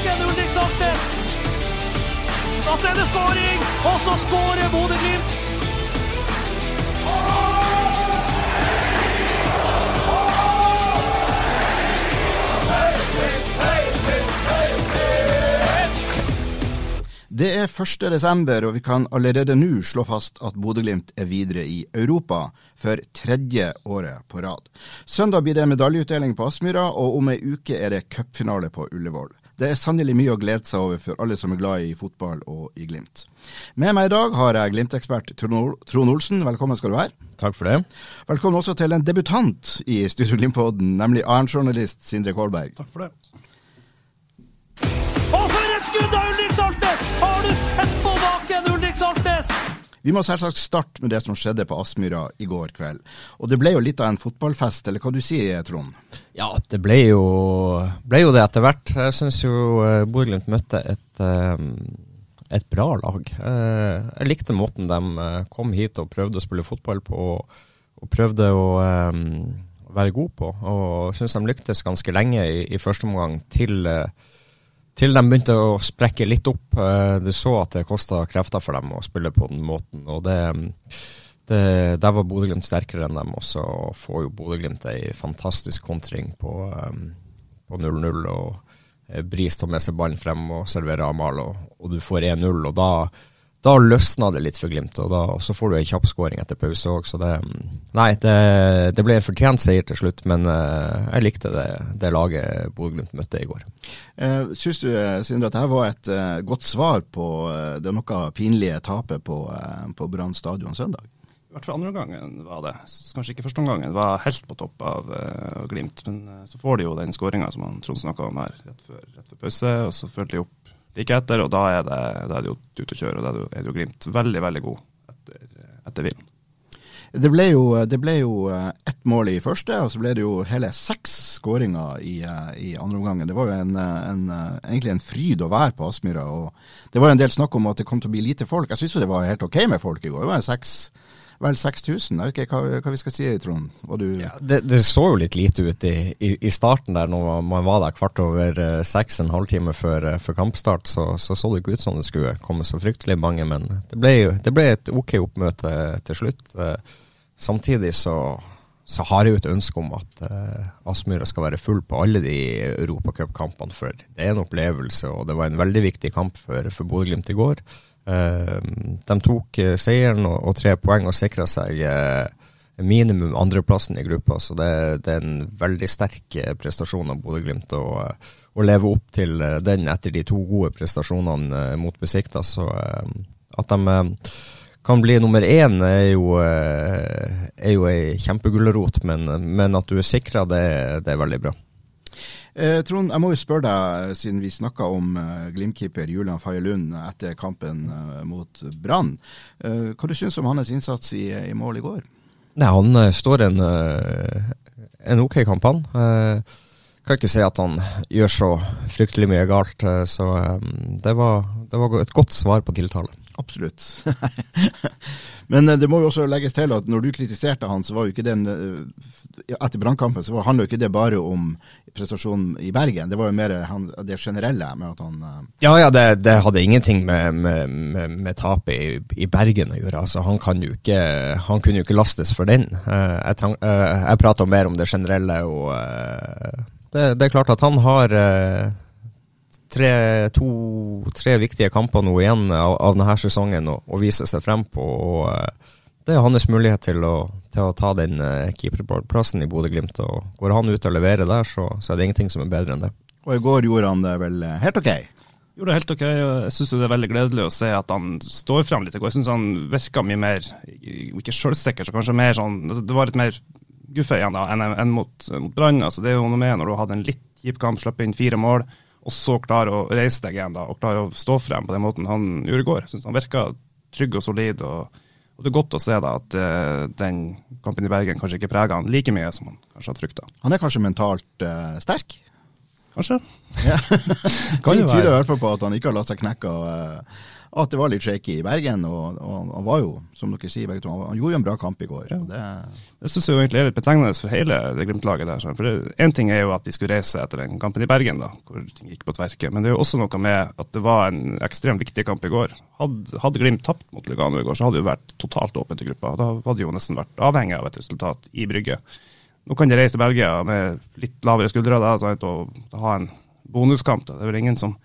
Baken, Ulrik Saltnes? Da ser det skåring, og så skårer Bodø-Glimt. Det er 1. desember, og vi kan allerede nå slå fast at Bodø-Glimt er videre i Europa for tredje året på rad. Søndag blir det medaljeutdeling på Aspmyra, og om ei uke er det cupfinale på Ullevål. Det er sannelig mye å glede seg over for alle som er glad i fotball og i Glimt. Med meg i dag har jeg Glimt-ekspert Trond Olsen, velkommen skal du være. Takk for det. Velkommen også til en debutant i Studio Glimt-podden, nemlig annen-journalist Sindre Kålberg. Takk for det. Vi må selvsagt starte med det som skjedde på Aspmyra i går kveld. Og det ble jo litt av en fotballfest, eller hva du sier Trond? Ja, det ble jo, ble jo det etter hvert. Jeg syns jo Borglund Bodø-Glimt møtte et, eh, et bra lag. Eh, jeg likte måten de eh, kom hit og prøvde å spille fotball på, og, prøvde å eh, være god på. Og syns de lyktes ganske lenge i, i første omgang til eh, til de begynte å sprekke litt opp. Eh, Du så at det kosta krefter for dem å spille på den måten. og det, det, Der var Bodø-Glimt sterkere enn dem. Og så får jo Bodø-Glimt ei fantastisk kontring på eh, 0-0. og eh, Bris tar med seg ballen frem og serverer Amal, og, og du får 1-0. og da da løsna det litt for Glimt, og, da, og så får du ei kjapp skåring etter pause òg. Så det Nei, det, det ble en fortjent seier til slutt, men uh, jeg likte det, det laget Bodø-Glimt møtte i går. Uh, Syns du eh, Sindre, at dette var et uh, godt svar på uh, det noe pinlige tapet på, eh, på Brann stadion søndag? I hvert fall andre gangen var det. Kanskje ikke første omgangen. Var helt på topp av uh, Glimt. Men eh, så får de jo den skåringa som han Trond snakka om her, rett før, rett før pause. Og så følger de opp like etter, og da er det, da er det jo ute å kjøre. Og da er det jo- jo Glimt veldig, veldig god etter, etter hvilen. Det ble jo, det ble jo eh, ett mål i første, og så ble det jo hele seks skåringer i, eh, i andre omgangen. Det var jo en, eh, en, egentlig en fryd å være på Aspmyra. Det var jo en del snakk om at det kom til å bli lite folk. Jeg syns jo det var helt ok med folk i går. Det var seks, vel 6000. Jeg vet ikke hva, hva vi skal si, Trond. Du Det, det så jo litt lite ut i, i, i starten der, når man var der kvart over eh, seks, en halvtime før, eh, før kampstart. Så, så så det ikke ut som det skulle komme så fryktelig mange, men det ble, det ble et ok oppmøte til slutt. Eh, samtidig så, så har jeg jo et ønske om at Aspmyra skal være full på alle de europacupkampene, for det er en opplevelse, og det var en veldig viktig kamp for, for Bodø-Glimt i går. Eh, de tok eh, seieren og, og tre poeng og sikra seg eh, minimum andreplassen i gruppa, så det, det er en veldig sterk prestasjon av Bodø-Glimt eh, å leve opp til den etter de to gode prestasjonene mot Besikta. Så at de kan bli nummer én er jo, er jo ei kjempegulrot, men, men at du er sikra, det, det er veldig bra. Eh, Trond, jeg må jo spørre deg, siden vi snakka om eh, Glimt-keeper Julian Faye Lund etter kampen eh, mot Brann. Eh, hva du syns om hans innsats i, i mål i går? Nei, han eh, står en, eh, en ok kamp, han. Eh, kan ikke si at han gjør så fryktelig mye galt, eh, så eh, det, var, det var et godt svar på tiltale. Absolutt. Men eh, det må jo også legges til at når du kritiserte han, så var jo ikke den eh, Etter brannkampen så handler jo ikke det bare om prestasjonen i Bergen. Det var jo mer han, det generelle med at han eh, Ja, ja, det, det hadde ingenting med, med, med, med tapet i, i Bergen å gjøre. Altså, han, kan jo ikke, han kunne jo ikke lastes for den. Eh, jeg tan- eh, jeg prater mer om det generelle, og eh, det, det er klart at han har eh, tre, to, tre viktige kamper nå igjen av, av denne sesongen å, å vise seg frem på. og eh, Det er hans mulighet til å, til å ta den eh, keeperplassen i Bodø-Glimt. Går han ut og leverer der, så, så er det ingenting som er bedre enn det. Og i går gjorde han det vel eh, helt ok. gjorde det helt ok. Jeg syns det er veldig gledelig å se at han står frem litt i går. Jeg syns han virka mye mer, ikke sjølsikker, så kanskje mer sånn altså Det var litt mer guffe igjen da, enn enn mot, mot Brann. Altså, det er jo noe med når du hadde en litt kjip kamp, slapp inn fire mål, og så klare å reise deg igjen da, og klare å stå frem på den måten han gjorde i går. Jeg synes Han virka trygg og solid. og, og Det er godt å se da at uh, den kampen i Bergen kanskje ikke preger han like mye som han kanskje hadde frykta. Han er kanskje mentalt uh, sterk? Kanskje. Ja. Kan det tyder i hvert fall på at han ikke har latt seg knekke. Og, uh, at det var litt shaky i Bergen. Og, og han var jo, som dere sier begge to, han gjorde jo en bra kamp i går. Ja. Det, Det syns jeg egentlig er litt betegnende for hele det Glimt-laget der. sånn. For Én ting er jo at de skulle reise etter den kampen i Bergen, da, hvor ting gikk på tverke. Men det er jo også noe med at det var en ekstremt viktig kamp i går. Hadde, hadde Glimt tapt mot Lugano i går, så hadde det jo vært totalt åpent i gruppa. Da hadde de jo nesten vært avhengig av et resultat i Brygge. Nå kan de reise til Belgia med litt lavere skuldre da, og ha en bonuskamp. Da. Det er vel ingen som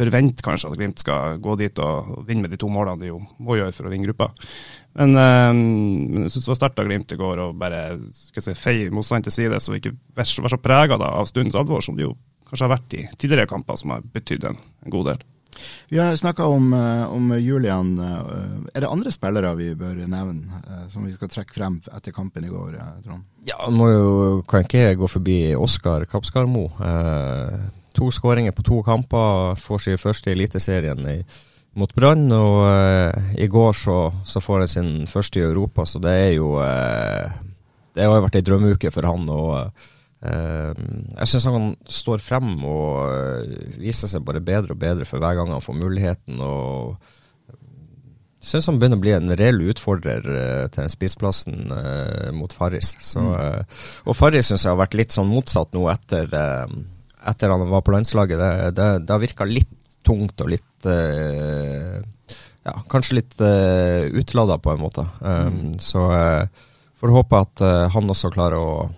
forventer kanskje at Glimt skal gå dit og, og vinne med de to målene de jo må gjøre for å vinne gruppa. Men, eh, men jeg syns det var sterkt av Glimt i går å bare skal jeg si, feie motstand til side, så ikke var så, være så prega av stundens alvor, som det jo kanskje har vært i tidligere kamper, som har betydd en, en god del. vi har snakka om, eh, om Julian. eh, er det andre spillere vi bør nevne, som vi skal trekke frem etter kampen i går, Trond? Ja, han må jo, kan ikke gå forbi Oskar Kapskarmo. Eh, to skåringer på to kamper, får sin første i Eliteserien i- mot Brann. Og uh, i går så, så får han sin første i Europa, så det er jo uh, Det har jo vært ei drømmeuke for han. og Uh, Jeg syns han står frem og uh, viser seg bare bedre og bedre for hver gang han får muligheten. og syns han begynner å bli en reell utfordrer uh, til spissplassen mot Farris. Så, eh, og Farris syns jeg har vært litt sånn motsatt nå etter, etter han var på landslaget. Det, det, det har virka litt tungt og litt uh, Ja, kanskje litt uh, utlada på en måte. Um, Så uh, får håpe at uh, han også klarer å,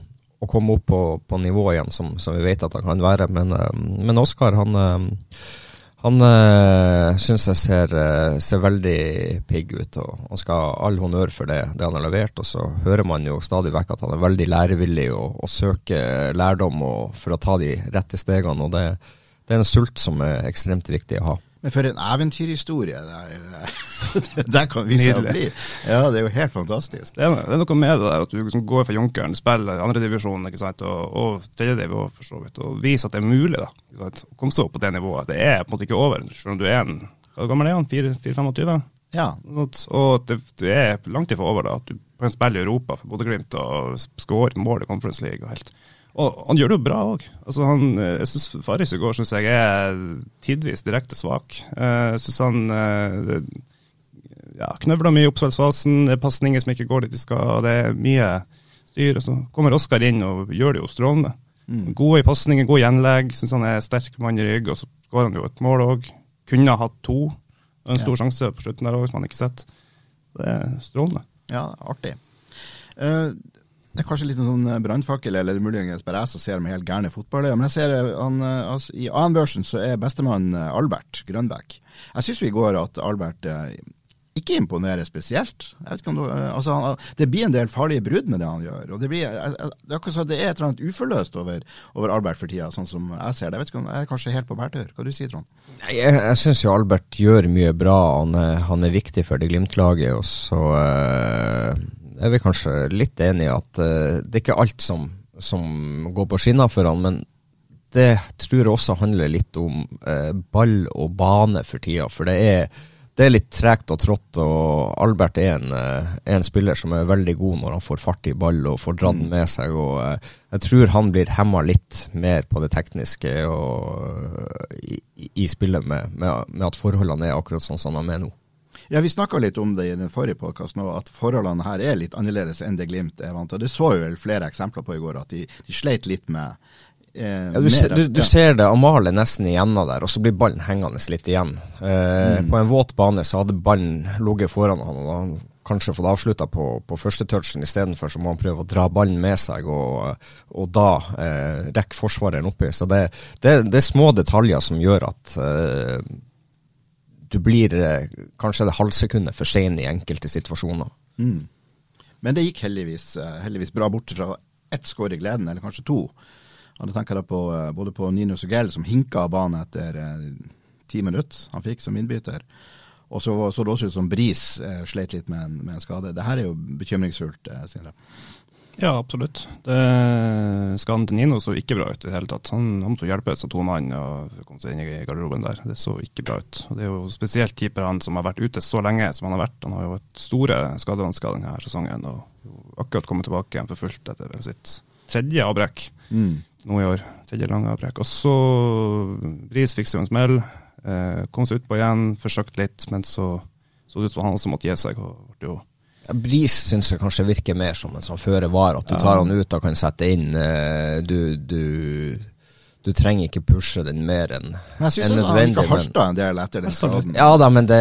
å komme opp på, på nivå igjen, som, som vi vet at han kan være. Men, eh, men Oskar, han eh, han øh, syns jeg ser, eh, ser veldig pigg ut, og han skal ha all honnør for det, det han har levert. Og så hører man jo stadig vekk at han er veldig lærevillig og, og søker lærdom og, for å ta de rette stegene. og det, det er en sult som er ekstremt viktig å ha. Men for en eventyrhistorie der kan vi se å bli. Ja, det er jo helt fantastisk. Det er, det er noe med det der at du liksom går for Junkeren, spiller andredivisjon og, og tredjedivisjon for så vidt, og viser at det er mulig da, å komme seg opp på det nivået. Det er på en måte ikke over, selv om du er en Hva gammel er han? 4-25? Ja. Og det, du er langt ifra over da, at du kan spille i Europa for Bodø-Glimt og skåre mål i Conference League og helt. Og han gjør det jo bra òg. Altså han, jeg syns Faris i går synes jeg er tidvis direkte svak. Eh, Jeg syns han eh, ja, knøvler mye i oppspillsfasen, det er pasninger som ikke går dit de skal, det er mye styr. Og så kommer Oskar inn og gjør det jo strålende. Gode i pasninger, god gjenlegg, syns han er sterk mann i rygg, og så går han jo et mål òg. Kunne ha hatt to. og En stor sjanse på slutten der òg, som han ikke sett. Så det er strålende. Ja, artig. Eh, det er kanskje litt sånn brannfakkel, eller muligens bare jeg som ser med helt gærne fotballøyne. Men jeg ser eh, han, eh, altså, i annen-børsen så er bestemann eh, Albert Grønbæk. Jeg syns i går at Albert eh, ikke imponerer spesielt. Du, eh, altså, han, det blir en del farlige brudd med det han gjør. og Det, blir, det er det er et eller annet uforløst over, over Albert for tida, sånn som jeg ser det. Jeg ikke jeg er kanskje helt på bærtur. Hva du sier Trond? Jeg, jeg syns jo Albert gjør mye bra. Han er, han er viktig for det Glimt-laget. Og så eh, er vi kanskje litt enige i at eh, det er ikke alt som, som går på skinner for han, men det tror jeg også handler litt om eh, ball og bane for tida. For det er, det er litt tregt og trått, og Albert er en, eh, en spiller som er veldig god når han får fart i ball og får dratt den med seg. og Jeg tror han blir hemma litt mer på det tekniske og, i, i spillet med, med, med at forholdene er akkurat sånn som de er nå. Ja, Vi snakka litt om det i den forrige podkasten, at forholdene her er litt annerledes enn det Glimt er vant til. Det så vi vel flere eksempler på i går, at de, de sleit litt med eh, Ja, du, ser, du, det. du ser det, Amal er nesten igjennom der, og så blir ballen hengende litt igjen. Eh, På en våt bane så hadde ballen ligget foran han, og han kanskje fått avslutta på, på første touchen istedenfor, så må han prøve å dra ballen med seg, og, og da eh, rekker forsvareren oppi. Så det, det, det er små detaljer som gjør at eh, du blir eh, kanskje det halvsekundet for sein i enkelte situasjoner. Men det gikk heldigvis, eh, heldigvis bra, bortsett fra ett skår i gleden, eller kanskje to. Og Da tenker jeg på, eh, både på Nino Sugell, som hinka av banen etter ti minutter han fikk som innbytter. Og så så det også ut som Bris sleit litt med en, med en skade. Det her er jo bekymringsfullt, Sindre. Ja, absolutt. Det, Nino så ikke bra ut i det hele tatt. Han, han måtte hjelpe av to mann og komme seg inn i garderoben der. Det så ikke bra ut. Og Det er jo spesielt keeper han som har vært ute så lenge som han har vært. Han har jo hatt store skadevansker denne sesongen og akkurat kommet tilbake igjen for fullt etter sitt tredje avbrekk Mm. nå i år. Tredje lange avbrekk. Og så Bris fikk seg en smell. Eh, kom seg utpå igjen, forsøkte litt, men så så det ut som han også måtte gi seg. og ble jo Ja, Bris syns jeg kanskje virker mer som en sånn føre var, at du tar han ut og kan sette inn. eh, Du, du, du trenger ikke pushe den mer enn Men jeg syns han nødvendig. ikke halta en del etter den skaden. Ja da, men det,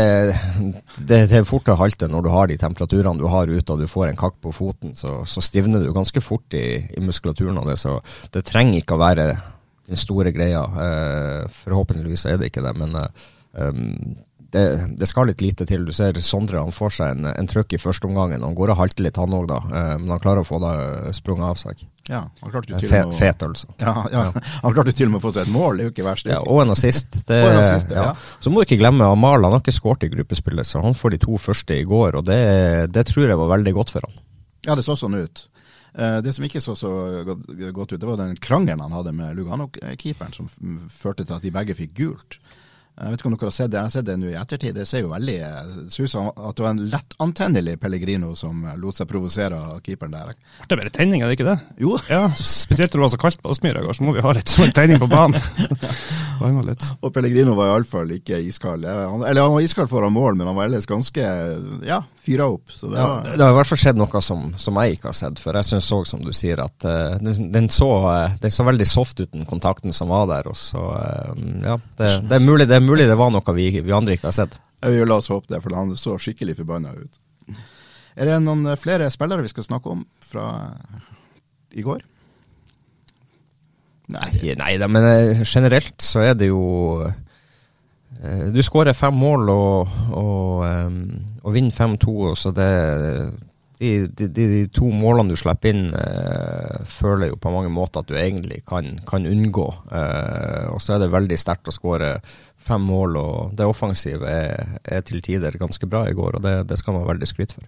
det, det er fort å halte når du har de temperaturene du har ute og du får en kakk på foten, så, så stivner du ganske fort i, i muskulaturen av det. Så det trenger ikke å være den store greia. Eh, forhåpentligvis er det ikke det, men um, det, det skal litt lite til. Du ser Sondre han får seg en, en trøkk i første omgangen. Han går og halter litt, han òg, da. Eh, men han klarer å få det sprunget av seg. Ja, han klarte jo til Fe, og med å- fet altså. Ja, ja. Han klarte jo til og med å få seg et mål, det er jo ikke verst. Ja, og en assist. Det, Og en assist, ja. ja. Så må du ikke glemme Amal, han har ikke skåret i gruppespillet, så han får de to første i går, og det, det tror jeg var veldig godt for han. Ja, det så sånn ut. Eh, Det som ikke så så godt ut, det var den krangelen han hadde med Lugano-keeperen, som førte til at de begge fikk gult. Jeg vet ikke om dere har sett det, jeg har sett det nå i ettertid. Det ser jo veldig det ser ut som at det var en lettantennelig Pellegrino som lot seg provosere av keeperen der. Det er bare tenning, er det ikke det? Jo. Ja, Spesielt når det var så kaldt på Aspmyra i går, så må vi ha litt sånn tenning på banen. Litt. Og Pellegrino var iallfall ikke iskald. Eller han var iskald foran mål, men han var ellers ganske ja, fyra opp. Så det Ja, var, det har i hvert fall skjedd noe som, som jeg ikke har sett, før. jeg syns òg, som du sier, at uh, den, den, så, uh, den så veldig soft ut, den kontakten som var der. Og så, uh, ja, det, det, er mulig, det er mulig det var noe vi, vi andre ikke har sett. Ja, La oss håpe det, for han så skikkelig forbanna ut. Er det noen eh, flere spillere vi skal snakke om fra i går? Nei. Nei, da, men eh, generelt så er det jo eh, Du skårer fem mål og, og, og vinner 5-2, så det de, de, de, de to målene du slipper inn, eh, føler jo på mange måter at du egentlig kan, kan unngå. Eh, og så er det veldig sterkt å skåre fem mål, og det offensive er, er til tider ganske bra i går, og det, det skal man veldig skryte for.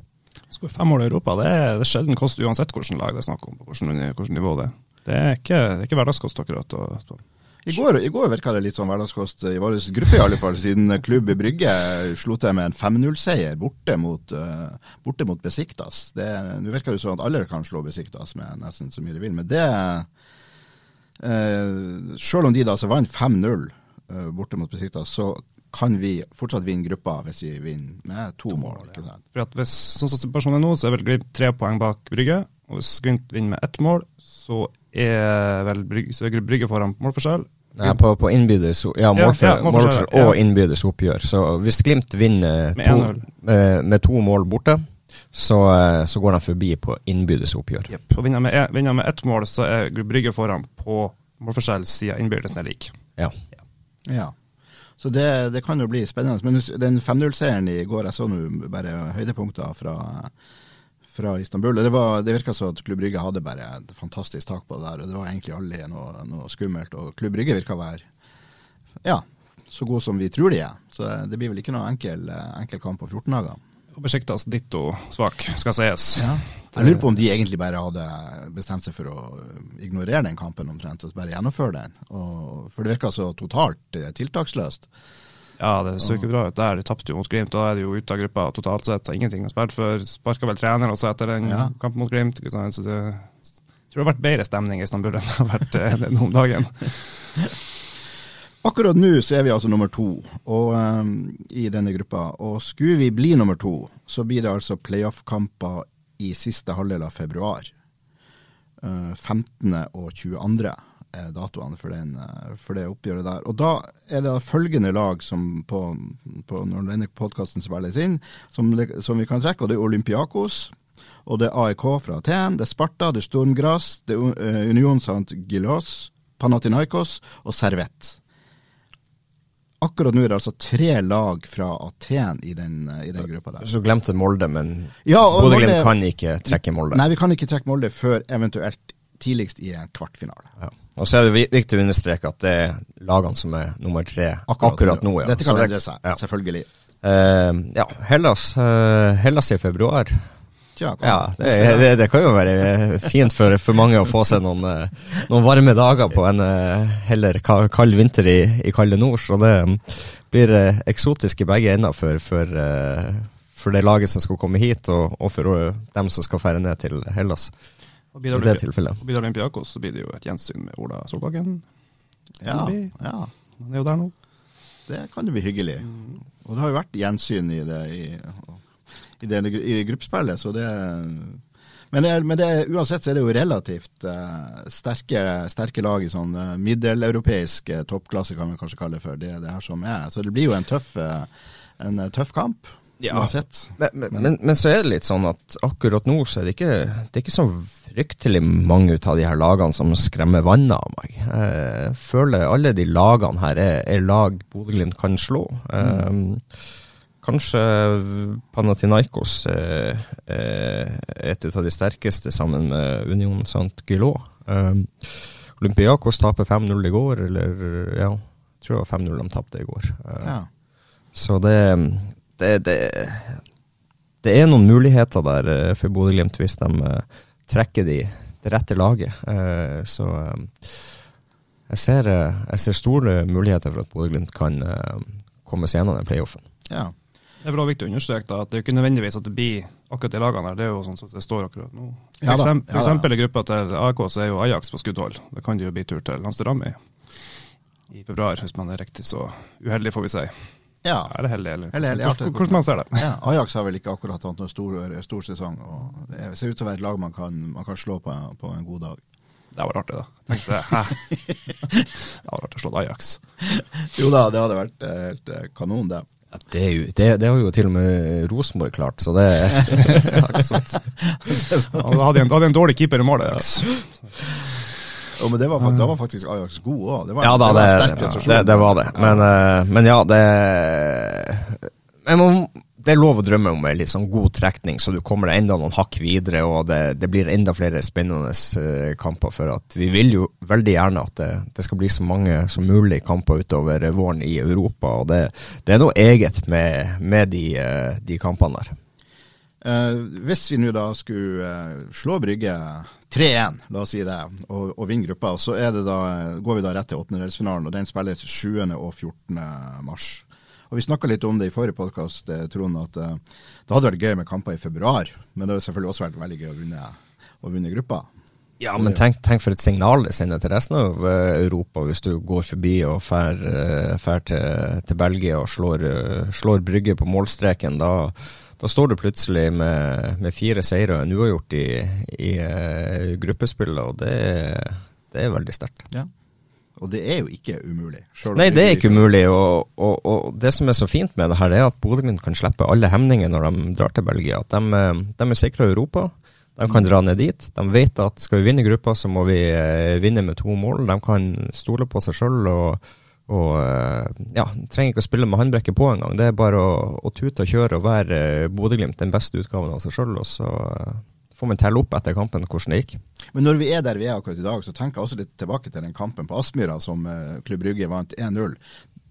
Skår fem mål i Europa, det er, det er sjelden kost uansett hvilket lag det er snakk om. på hvilket nivå det er. Det er ikke, det er ikke hverdagskost akkurat. å- I går, I går virka det litt sånn hverdagskost i vår gruppe, i alle fall, siden Klubb i Brygge slo til med en 5-0-seier borte mot, eh, borte mot Besiktas. Nå virker det sånn at alle kan slå Besiktas med nesten så mye de vil, men det uh, Selv om de da altså vant 5-0 eh, borte mot Besikta, så kan vi fortsatt vinne gruppa hvis vi vinner med to, mål. ikke sant? For at hvis, sånn som situasjonen er nå, så er vel Glimt tre poeng bak Brygge. Og hvis Glimt vinner med ett mål, så er vel Brygge, så er Brygge foran målforskjell. Nei, på, på innbydes, ja, Ja, ja, målforskjell, målfor- og ja. innbydes oppgjør. Så hvis Glimt vinner Med to, med, med to mål borte, så, eh, så går de forbi på innbydes oppgjør. Yep. Og vinner med, e- vinner med ett mål, så er Brygge foran på målforskjell siden innbydelsen er lik. Ja. Ja. Så det, det kan jo bli spennende. Men den 5-0-seieren i går, jeg så nå bare høydepunkter fra, fra Istanbul. Det, det virka så at Klubb Brygge hadde bare et fantastisk tak på det der. og Det var egentlig aldri noe, noe skummelt. Og Klubb Brygge virka å være ja, så god som vi tror de er. Så det blir vel ikke noe enkel, enkel kamp på 14 dager. Og Besiktas ditto svak, skal sies. Jeg lurer på om de egentlig bare hadde bestemt seg for å ignorere den kampen omtrent, og bare gjennomføre den. Og, for det virka så totalt eh, tiltaksløst. Ja, det så ikke bra ut der. De tapte jo mot Glimt. Da er de jo ute av gruppa totalt sett. Ingenting å spille for. Sparka vel trener også etter den Ja. kampen mot Glimt. Så det jeg tror det har vært bedre stemning i Istanbul enn det har vært noen nå om dagen. Akkurat nå så er vi altså nummer to og, um, i denne gruppa. Og skulle vi bli nummer to, så blir det altså playoff-kamper i siste halvdel av februar. Uh, 15. og 22. er datoene for, den, uh, for det oppgjøret der. Og da er det følgende lag som på, på når denne podkasten spilles inn, som, som vi kan trekke. Og det er Olympiakos. Og det er AEK fra Aten, det er Sparta, det er Stormgras, det er eh, Union Sant Gilos, Panathinaikos og Servett. Akkurat nå er det altså tre lag fra Aten i den, i den gruppa der. Så glemte Molde, men Ja, Bodø-Glimt kan ikke trekke Molde. Nei, vi kan ikke trekke Molde før eventuelt tidligst i en kvartfinale. Ja. Og så er det viktig å understreke at det er lagene som er nummer tre akkurat, akkurat nå. Ja. Dette kan endre seg, ja. selvfølgelig. Uh, ja, Hellas, uh, Hellas i februar. Tja, ja, det, det, det, kan jo være fint for, for mange å få seg noen, noen varme dager på en heller kald vinter i, i kalde nord. Så det blir eksotisk i begge ender for, for, for det laget som skal komme hit, og, og for dem som skal ferde ned til Hellas. Og blir det, og blir det Olympiakos, så blir det jo et gjensyn med Ola Solbakken. Ja, ja. Han er jo der nå. Det kan jo bli hyggelig. Mm. Og det har jo vært gjensyn i det i, i, det, i gruppespillet, så det men, det, men det, uansett så er det jo relativt uh, sterke, sterke, lag i sånn uh, middeleuropeisk uh, toppklasse, kan vi kanskje kalle det for. Det, det her som er. Så det blir jo en tøff, en tøff kamp. Ja, uansett. Men, men, men, men, så er det litt sånn at akkurat nå så er det ikke, det er ikke så fryktelig mange av de her lagene som skremmer vannet av meg. Jeg føler alle de lagene her er, er lag Bodø-Glimt kan slå. Mm. Um, kanskje Panathinaikos er, er et av de sterkeste sammen med Union Sant Gilot. Um, Olympiakos taper 5-0 i går, eller ja, jeg tror det var 5-0 de tapte i går. Uh, ja. Så det, det, det, det, er noen muligheter der uh, for Bodø-Glimt hvis de trekker de, det rette laget. Så jeg ser, jeg, ser, store muligheter for at Bodø-Glimt kan komme seg gjennom den playoffen. Ja. Det er bra viktig å understreke da, at det er ikke nødvendigvis at det blir akkurat de lagene her. Det er jo sånn som det står akkurat nå. For, ja, eksempel, for eksempel i gruppa til AK så er jo Ajax på skuddhold. Da kan de jo bli tur til Amsterdam i, i februar, hvis man er riktig så uheldig, får vi si. Ja. Er det heldig, eller? eller, eller hvordan, hvordan man ser det. Ja, Ajax har vel ikke akkurat hatt noen stor, stor sesong. og Det ser ut til å være et lag man kan, man kan slå på, på, en god dag. Det var artig, da. Tenkte, hæ? det var artig å slå Ajax. jo da, det hadde vært eh, helt eh, kanon, det. Ja, det, jo, det, det, har jo til og med Rosenborg klart, så det ja, ikke hadde, en, hadde en dårlig keeper i målet. Ja. Oh, men det var, da var faktisk Ajax god òg. Det var, ja, da, det var. Det, det, var det. Men, ja. men ja, det men man, det er lov å drømme om en litt sånn god trekning, så du kommer deg enda noen hakk videre, og det, det blir enda flere spennende uh, kamper. For at vi vil jo veldig gjerne at det, det, skal bli så mange som mulig kamper utover våren i Europa. Og det, det er noe eget med, med de, uh, de, kampene der. Eh, hvis vi nå da skulle slå Brygge 3-1, la oss si det, og, og vinne gruppa, så da, går vi da rett til åttendedelsfinalen, og den spilles 7. og 14. mars. Og Vi snakka litt om det i forrige podkast, eh, Trond, at uh, det hadde vært gøy med kamper i februar. Men det hadde selvfølgelig også vært veldig gøy å vinne, å vinne gruppa. Ja, men tenk, tenk, for et signal det sender til resten av uh, Europa, hvis du går forbi og drar til, til, Belgia og slår, slår Brygge på målstreken. Da, da står du plutselig med, med fire seire og en uavgjort i, i gruppespillet, og det, det er veldig sterkt. Ja. Og det er jo ikke umulig. Nei, det er ikke umulig. Og, og, og, det som er så fint med det her, er at Bodø-Glimt kan slippe alle hemninger når de drar til Belgia. At de, eh, de er sikra Europa. De kan dra ned dit. De vet at skal vi vinne gruppa, så må vi eh, vinne med to mål. De kan stole på seg sjøl og, og eh, ja, trenger ikke å spille med håndbrekket på engang. Det er bare å, å tute og kjøre og være Bodø-Glimt den beste utgaven av seg sjøl. Og så får man telle opp etter kampen hvordan det gikk. Men når vi er der vi er akkurat i dag, så tenker jeg også litt tilbake til den kampen på Aspmyra som uh, Klubb Brygge vant 1-0.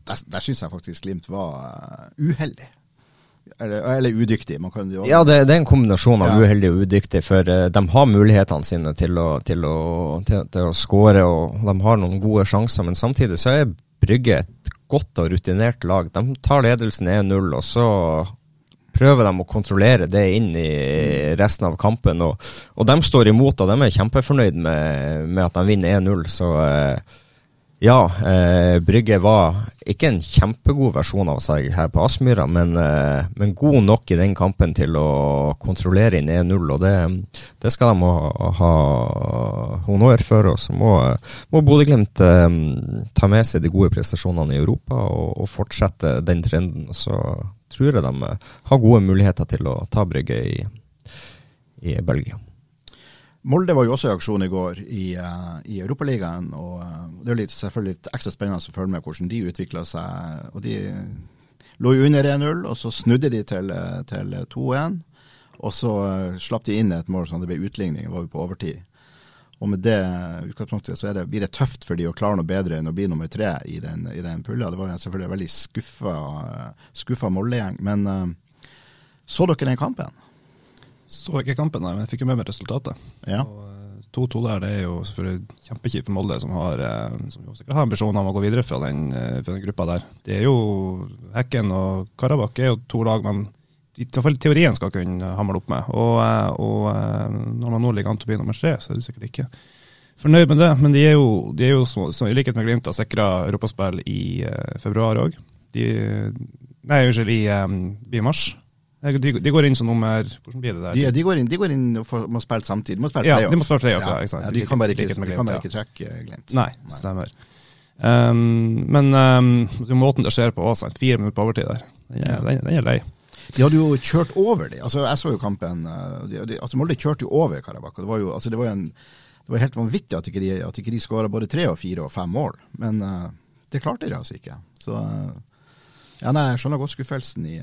Der, der syns jeg faktisk Glimt var uh, uheldig. Eller, eller, udyktig. Kan, ja, det, det, er en kombinasjon av ja. uheldig og udyktig. For uh, de har mulighetene sine til å, til å, til, til å score, og de har noen gode sjanser. Men samtidig så er Brygge et godt og rutinert lag. De tar ledelsen 1-0, og så prøver de å kontrollere det inn i resten av kampen. Og, og de står imot, og de er kjempefornøyd med, med at de vinner 1-0. Så eh, ja, eh, Brygge var ikke en kjempegod versjon av seg her på Aspmyra, men, eh, men, god nok i den kampen til å kontrollere inn 1-0. Og det, det, skal de ha, ha honnør for. Og så må, må Bodø-Glimt eh, ta med seg de gode prestasjonene i Europa og, og fortsette den trenden. Så tror jeg de eh, har gode muligheter til å ta Brygge i, i Belgia. Molde var jo også i aksjon i går i, uh, i Europaligaen. og uh, Det er litt, selvfølgelig litt ekstra spennende å følge med hvordan de utvikla seg. og De lå jo under 1-0, og så snudde de til, til 2-1. Og så slapp de inn et mål sånn det ble utligning, var vi på overtid. Og med det utgangspunktet så det, blir det tøft for de å klare noe bedre enn å bli nummer tre i den, i den pulla. Det var selvfølgelig en veldig skuffa, skuffa Molde-gjeng. Men uh, så dere den kampen? Så ikke kampen, nei, men jeg fikk jo med meg resultatet. Ja. Og, 2-2 der, det er jo selvfølgelig kjempekjipt for Molde, som har, som jo sikkert har ambisjoner om å gå videre fra den, fra den gruppa der. Det er jo Hekken og Karabakh er jo to lag man i hvert fall teorien skal kunne hamle opp med. Og, og, når man nå ligger an til å bli nummer tre, så er du sikkert ikke fornøyd med det. Men de er jo, de er jo så, så, i likhet med Glimt har sikra europaspill i uh, februar òg. Nei, unnskyld, i, um, i mars. De, de, går inn som nummer Hvordan blir det der? De, de går, inn, de går inn og får, må spille samtidig. Må spille ja, de må spille playoff, ja. ja, ja, de kan bare ikke, de kan bare ikke trekke Glimt. Nei, stemmer. Um, men um, måten det skjer på også, fire minutter på overtid der, den er, den, den er lei. De hadde jo kjørt over dem. Altså, jeg så jo kampen de, de, altså Molde kjørte jo over Karabakh. Det var jo altså, det var en, det var helt vanvittig at ikke de, at ikke skåra både tre og fire og fem mål. Men uh, det klarte de altså ikke. Så uh, ja, nei, Jeg skjønner godt skuffelsen i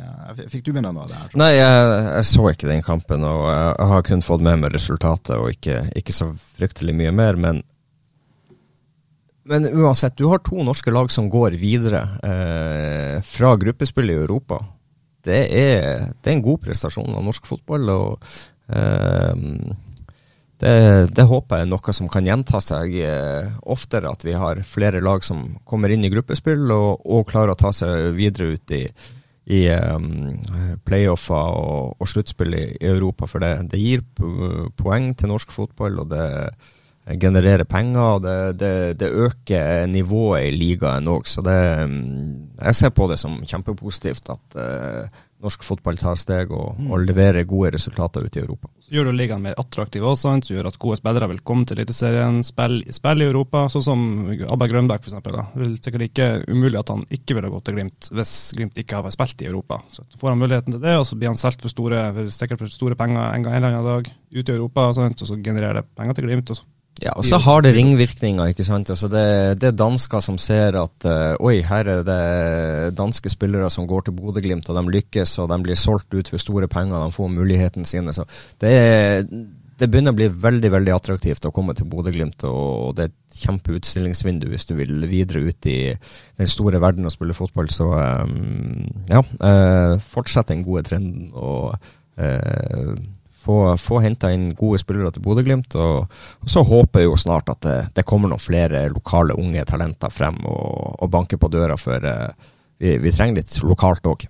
Fikk du med deg noe av det? her? Nei, jeg, jeg, så ikke den kampen, og jeg har kun fått med meg resultatet og ikke, ikke så fryktelig mye mer. Men, men uansett, du har to norske lag som går videre eh, fra gruppespill i Europa. Det er, det er, en god prestasjon av norsk fotball. og eh, det, det, håper jeg er noe som kan gjenta seg eh, oftere, at vi har flere lag som kommer inn i gruppespill og, og klarer å ta seg videre ut i, i um, playoffer og, og sluttspill i, i, Europa. For det, det, gir poeng til norsk fotball, og det genererer penger. og Det, det, det øker nivået i ligaen òg. Så det, jeg ser på det som kjempepositivt at uh, norsk fotball tar steg og, mm. og, leverer gode resultater ute i Europa. Så gjør det ligaen mer attraktiv også, så gjør at gode spillere vil komme til Eliteserien, spille spill i Europa, sånn som Abba Grønbæk f.eks. Det er sikkert ikke umulig at han ikke ville gått til Glimt hvis Glimt ikke hadde spilt i Europa. Så får han muligheten til det, og så blir han solgt for store, sikkert for store penger en gang en eller annen dag ute i Europa, og, sånt, og så genererer det penger til Glimt. og så ja, og så har det ringvirkninger. ikke sant? Altså det, det er dansker som ser at uh, oi, her er det danske spillere som går til Bodø-Glimt, og de lykkes, og de blir solgt ut for store penger, de får mulighetene sine. Så det, det begynner å bli veldig veldig attraktivt å komme til Bodø-Glimt, og det er et kjempeutstillingsvindu hvis du vil videre ut i den store verden og spille fotball. Så um, ja, uh, fortsett den gode trenden. og uh, få, få henta inn gode spillere til Bodø-Glimt. Og, og, så håper jeg jo snart at det, det, kommer noen flere lokale unge talenter frem og, og banker på døra, for uh, vi, vi, trenger litt lokalt òg.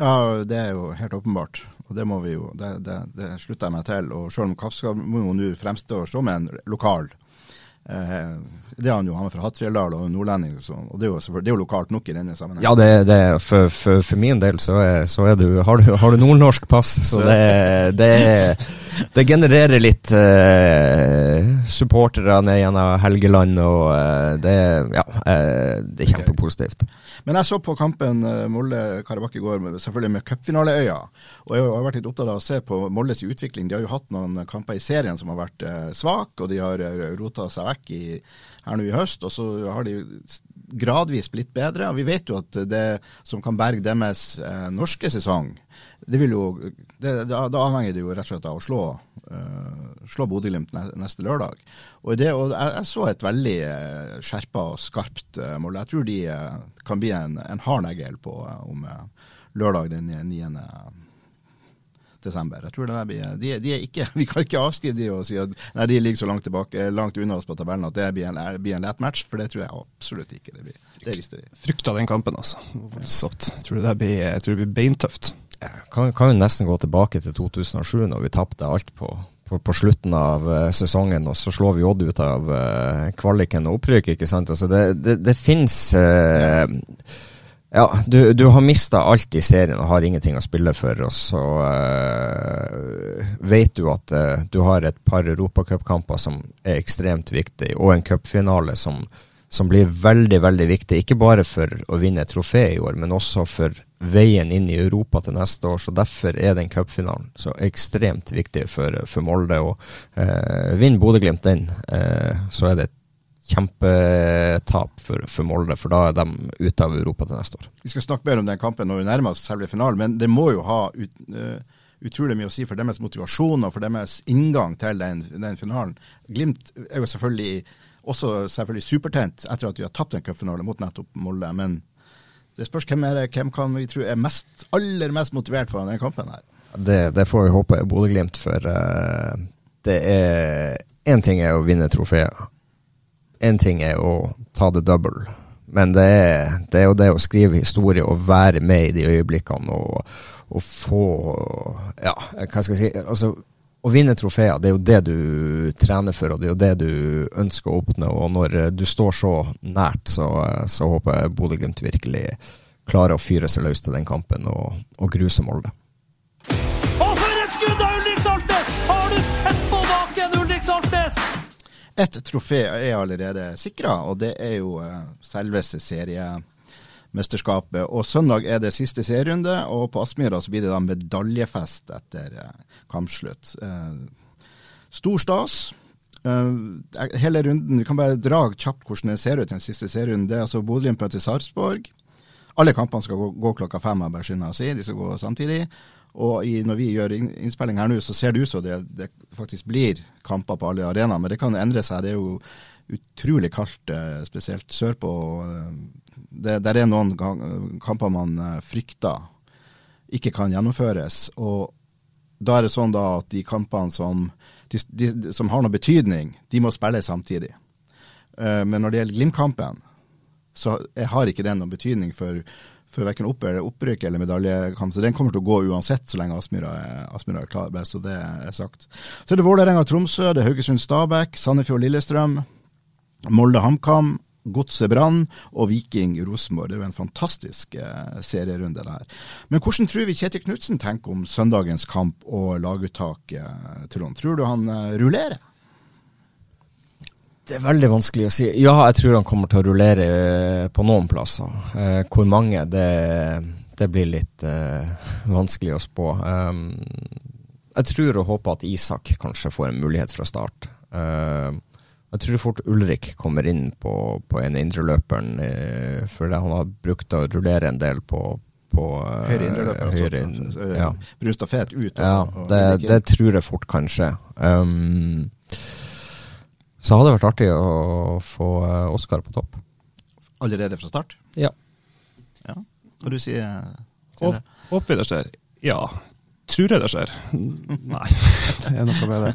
Ja, det er jo helt åpenbart. Og det må vi jo, det, det, det slutter jeg meg til. Og selv om Kappskap må jo nå fremstå som en lokal det er han jo, han er fra Hattfjelldal og nordlending, så, og det er, jo, det er, jo, lokalt nok i denne sammenhengen. Ja, det, det for, for, for, min del så, er, så er du, har, du, har du nordnorsk pass, så det, det, det genererer litt uh, supportere ned gjennom Helgeland, og uh, det, ja, uh, det er kjempepositivt. Men jeg så på kampen Molde-Karabakh i går, selvfølgelig med cupfinaleøya. Og jeg har vært litt opptatt av å se på Moldes utvikling. De har jo hatt noen kamper i serien som har vært svak, og de har rota seg vekk i, her nå i høst. Og så har de gradvis blitt bedre. Og vi vet jo at det som kan berge deres eh, norske sesong, det vil jo, det, da, da, avhenger det jo rett og slett av å slå, uh, slå Bodø-Glimt neste lørdag. Og, det, og jeg, jeg, så et veldig uh, skjerpa og skarpt uh, mål. Jeg tror de uh, kan bli en, en hard negl på om lørdag den 9 desember. Jeg tror det blir, de, de, er ikke, Vi kan ikke avskrive de og si at nei, de ligger så langt, tilbake, langt unna oss på tabellen at det blir en, blir en lett match, for det tror jeg absolutt ikke det blir. Det rister de. Frykta den kampen, altså. Voldsomt. Jeg tror det blir, jeg tror det blir beintøft. Jeg kan, kan jo nesten gå tilbake til 2007, når vi tapte alt på på, på, slutten av uh, sesongen, og så slår vi Odd ut av uh, kvaliken og opprykk. ikke sant? Altså det, det, det finnes uh, ja, du, du har mista alt i serien og har ingenting å spille for. Og så uh, vet du at uh, du har et par europacupkamper som er ekstremt viktige, og en cupfinale som, som, blir veldig, veldig viktig. Ikke bare for å vinne et trofé i år, men også for veien inn i Europa til neste år. Så derfor er den cupfinalen så ekstremt viktig for, for Molde. Og uh, vinner Bodø-Glimt den, så er det et kjempetap for, for, Molde, for da er de ute av Europa til neste år. Vi skal snakke mer om den kampen når vi nærmer oss selve finalen, men det må jo ha ut, uh, utrolig mye å si for deres motivasjon og for deres inngang til den, den finalen. Glimt er jo selvfølgelig også selvfølgelig supertent etter at de har tapt en cupfinale mot nettopp Molde. Men det spørs hvem, er, hvem kan vi tro er mest, aller mest motivert for denne kampen her. Det, det får vi håpe er Bodø-Glimt, for uh, det er Én ting er å vinne trofeer. Én ting er å ta det double. Men det er, det er, jo det å skrive historie og være med i de øyeblikkene og, og få Ja, hva skal jeg si altså, Å vinne trofeer, det er jo det du trener for, og det er jo det du ønsker å oppnå. Og når du står så nært, så, så håper jeg Bodø-Glimt virkelig klarer å fyre seg løs til den kampen og, og gruse Molde. Ett trofé er allerede sikra, og det er jo eh, selveste seriemesterskapet. Og søndag er det siste serierunde, og på Aspmyra så blir det da medaljefest etter eh, kampslutt. Eh, stor stas. Hele runden, Vi kan bare dra kjapt hvordan det ser ut i den siste serierunden. Det er altså Bodø-Glimt møter Sarpsborg. Alle kampene skal gå, gå klokka fem, jeg bare skynder å si. De skal gå samtidig. Og i, når vi gjør innspilling her nå, så ser det ut som det, det faktisk blir kamper på alle arenaer. Men det kan endre seg. Det er jo utrolig kaldt, eh, spesielt sørpå. Eh, det der er noen kamper man eh, frykter ikke kan gjennomføres. Og da er det sånn da at de kampene som, de, de, som har noe betydning, de må spille samtidig. Men når det gjelder Glimt-kampen, så har ikke det noen betydning for for verken opp eller opprykk eller medaljekamp. Så den kommer til å gå uansett så lenge Aspmyra er, klar, så det er sagt. Så er det Vålerenga-Tromsø, det er Haugesund-Stabæk, Sandefjord-Lillestrøm, Molde-HamKam, Godset Brann og Viking Rosenborg. Det er jo en fantastisk eh, serierunde der. Men hvordan tror vi Kjetil Knutsen tenker om søndagens kamp og laguttak, eh, Trond? Tror du han eh, rullerer? Det er veldig vanskelig å si. Ja, jeg tror han kommer til å rullere eh, på noen plasser. Eh, hvor mange, det, det blir litt eh, vanskelig å spå. Um, jeg tror og håper at Isak kanskje får en mulighet fra start. Uh, jeg tror fort Ulrik kommer inn på, på en indreløperen, uh, for han har brukt å rullere en del på, på uh, høyre indreløper. Høyre inn, altså, ja. Brunstafett ut. Og, ja, det, og det, tror jeg fort kan skje. Um, så hadde det vært artig å få Oscar på topp. Allerede fra start? Ja. ja. Hva du sier du? Håper vi det skjer? Ja. Tror jeg det skjer? Nei, det er noe med det.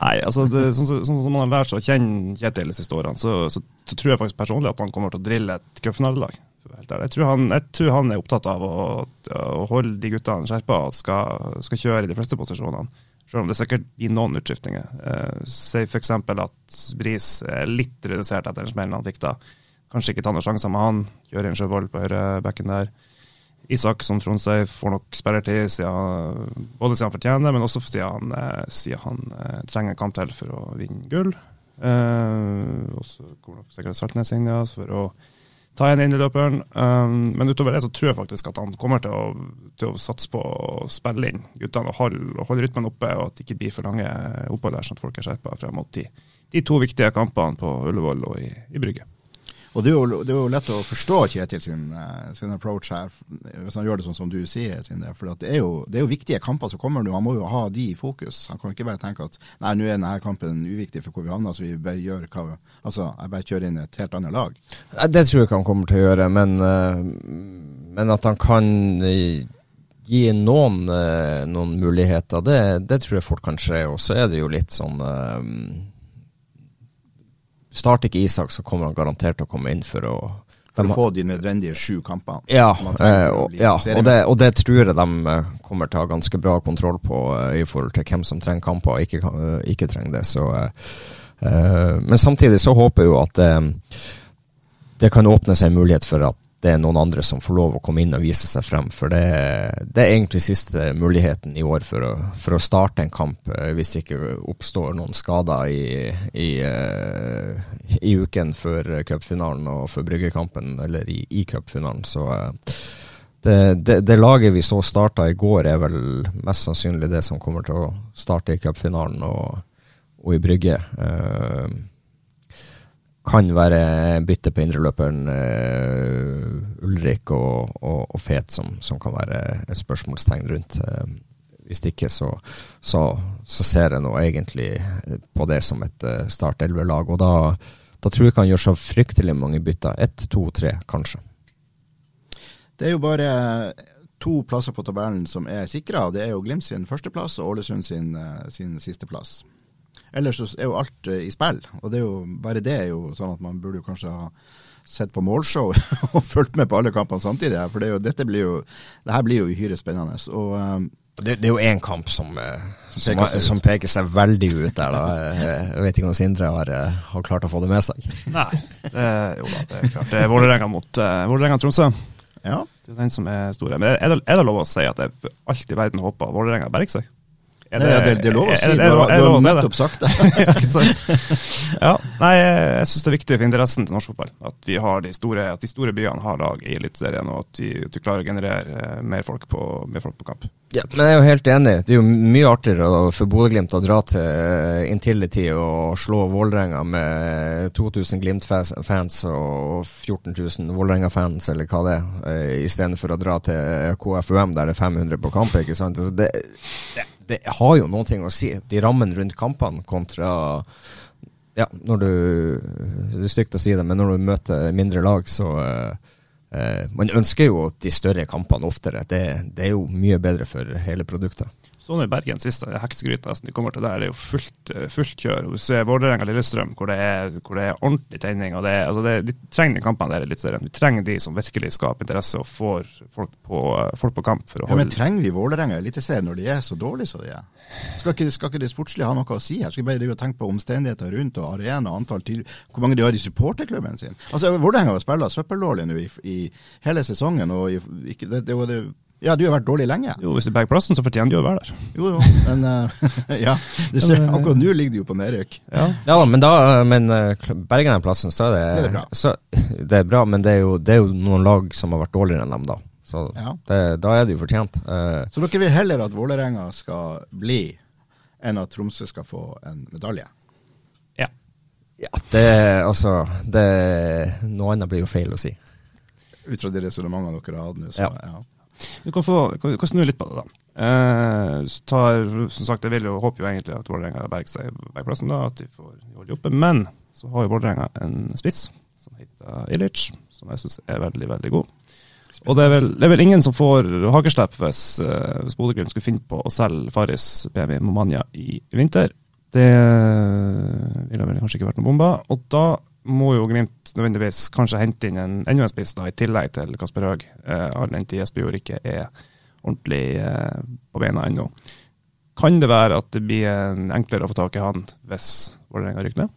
Nei, altså, det, sånn, sånn, som man har lært seg å kjenne Kjetil de siste årene, så, så, så, tror jeg faktisk personlig at han kommer til å drille et cupfinalelag. Jeg, tror han, jeg tror han er opptatt av å, å holde de guttene skjerpa og skal, skal kjøre i de fleste posisjonene. Selv om det sikkert gir noen utskiftninger. Uh, Si f.eks. at Bris er litt redusert etter den smellen han fikk da. Kanskje ikke ta noen sjanser med han. Kjøre inn Sjøvold på høyrebekken der. Isak, som Trond sier, får nok sperretid, siden, både siden han fortjener, men også siden han, eh, siden han eh, trenger en kamp til for å vinne gull. Eh, og så kommer nok sikkert Saltnes inn ja, for å ta igjen innerløperen. Um, men utover det så tror jeg faktisk at han kommer til å, til å satse på å spille inn guttene og holde, holde rytmen oppe, og at det ikke blir for lange opphold der, sånn at folk er skjerpa frem mot de, de, to viktige kampene på Ullevål og i, i Brygge. Og det er, jo, lett å forstå Kjetil sin, eh, sin, approach her, hvis han gjør det sånn som du sier. For det er, jo, det, er jo, viktige kamper som kommer nå, han må jo ha de i fokus. Han kan ikke bare tenke at nei, nå er denne kampen uviktig for hvor vi havner, så vi bare gjør hva Altså, jeg bare kjører inn et helt annet lag. Det tror jeg ikke han kommer til å gjøre, men, eh, men at han kan eh, gi noen, noen muligheter, det, det, tror jeg fort kan skje. Og så er det jo litt sånn Starter ikke Isak, så kommer han garantert til å komme inn for å for å få de nødvendige sju kampene. Ja, eh, og, ja og, det, og, det, tror jeg de eh, kommer til å ha ganske bra kontroll på eh, i forhold til hvem som trenger kamper og ikke, ikke trenger det. Så, uh, men samtidig så håper jeg jo at uh, det kan åpne seg en mulighet for at det er noen andre som får lov å komme inn og vise seg frem. For det, det er egentlig siste muligheten i år for å, for å, starte en kamp, eh, hvis det ikke oppstår noen skader i, i, uh, i uken før cupfinalen og før bryggekampen, eller i, i cupfinalen. Så uh, det, det, det, laget vi så starta i går, er vel mest sannsynlig det som kommer til å starte i cupfinalen og, og, i brygge. Uh, kan være bytte på indreløperen uh, Ulrik og, og, og, Fet som, som, kan være et spørsmålstegn rundt. Uh, hvis ikke så, så, så, ser jeg nå egentlig på det som et uh, Start 11-lag. Og da, da, tror jeg ikke han gjør så fryktelig mange bytter. Ett, to, tre, kanskje. Det er jo bare to plasser på tabellen som er sikra. Det er jo Glimt sin førsteplass og Ålesund sin, sin sisteplass. Ellers er jo alt uh, i spill, og det er jo, bare det er jo sånn at man burde jo kanskje ha sett på målshow og fulgt med på alle kampene samtidig. For det, jo, dette blir jo, det her blir jo uhyre spennende. Og um, det, det, er jo én kamp som, eh, som, peker som, peker seg veldig ut der. da. Jeg vet ikke om Sindre har, eh, har klart å få det med seg. Nei, det, jo da, det er klart. Det er Vålerenga mot uh, Vålerenga-Tromsø. Ja. Det er den som er store. Men er det, er det lov å si at jeg for alt i verden håper Vålerenga berger seg? Er det, det, det, er lov å si. du har nettopp sagt det. ja, nei, jeg syns det er viktig for interessen til norsk fotball at, vi har de store, at de store byene har lag i Eliteserien, og at de, at de, klarer å generere eh, mer folk på, mer folk på kamp. Ja, men jeg er jo helt enig. Det er jo mye artigere for Bodø-Glimt å dra til eh, Intility og slå Vålerenga med 2000 Glimt-fans og 14 000 Vålerenga-fans, eller hva det er, eh, istedenfor å dra til KFUM der det er 500 på kamp. ikke sant? Altså, det, det det har jo noen ting å si, de rammene rundt kampene kontra ja, når du Det er stygt å si det, men når du møter mindre lag, så eh, eh, Man ønsker jo de større kampene oftere. Det, det, er jo mye bedre for hele produktet. Sånn i Bergen sist, heksegryta nesten de kommer til der, det er jo fullt, eh, fullt kjør. og Du ser Vålerenga-Lillestrøm, hvor, hvor, det er ordentlig tenning. og det, altså det, De trenger de kampene der i Eliteserien. Vi trenger de som virkelig skaper interesse og får folk på, folk på kamp. for å holde... Ja, Men trenger vi Vålerenga i Eliteserien når de er så dårlige som de er? Skal ikke, skal ikke det sportslige ha noe å si her? Skal vi bare tenke på omstendigheter rundt og arena, antall til, hvor mange de har i supporterklubben sin? Altså, Vålerenga har spilt søppeldårlig nå i, i, hele sesongen. og i, ikke, det, det, det ja, du har vært dårlig lenge. Jo, hvis du berger plassen, så fortjener du å være der. Jo, jo, men uh, ja. Du ser, akkurat nå ligger du jo på nedrykk. Ja. ja, men da men uh, berger den plassen, så er det, så er det bra. Så, det er bra, men det er, jo, det er, jo, noen lag som har vært dårligere enn dem, da. Så ja. det, da er det jo fortjent. Uh, så dere vil heller at Vålerenga skal bli, enn at Tromsø skal få en medalje? Ja. Ja, det altså det, Noe annet blir jo feil å si. Ut fra de resonnementene dere har hatt nå, så ja. ja. Du kan, få, kan, kan snu litt på det, da. Eh, tar, som sagt, Jeg vil jo, håper jo egentlig at Vålerenga berger seg bergplassen, da, at de får holde oppe. Men så har jo Vålerenga en spiss som heter Ilic, som jeg syns er veldig, veldig god. Og det er, vel, det er vel ingen som får hakeslepp hvis, uh, hvis Bodø-Glimt skulle finne på å selge Faris BMI Momania i vinter. Det ville vel kanskje ikke vært noen bomber. Og da må jo Glimt nødvendigvis kanskje hente inn en, enda en spiss da, i tillegg til Kasper Høeg, eh, all den tid Espejord ikke er ordentlig eh, på beina ennå. Kan det være at det blir enklere å få tak i han hvis Vålerenga rykker ned?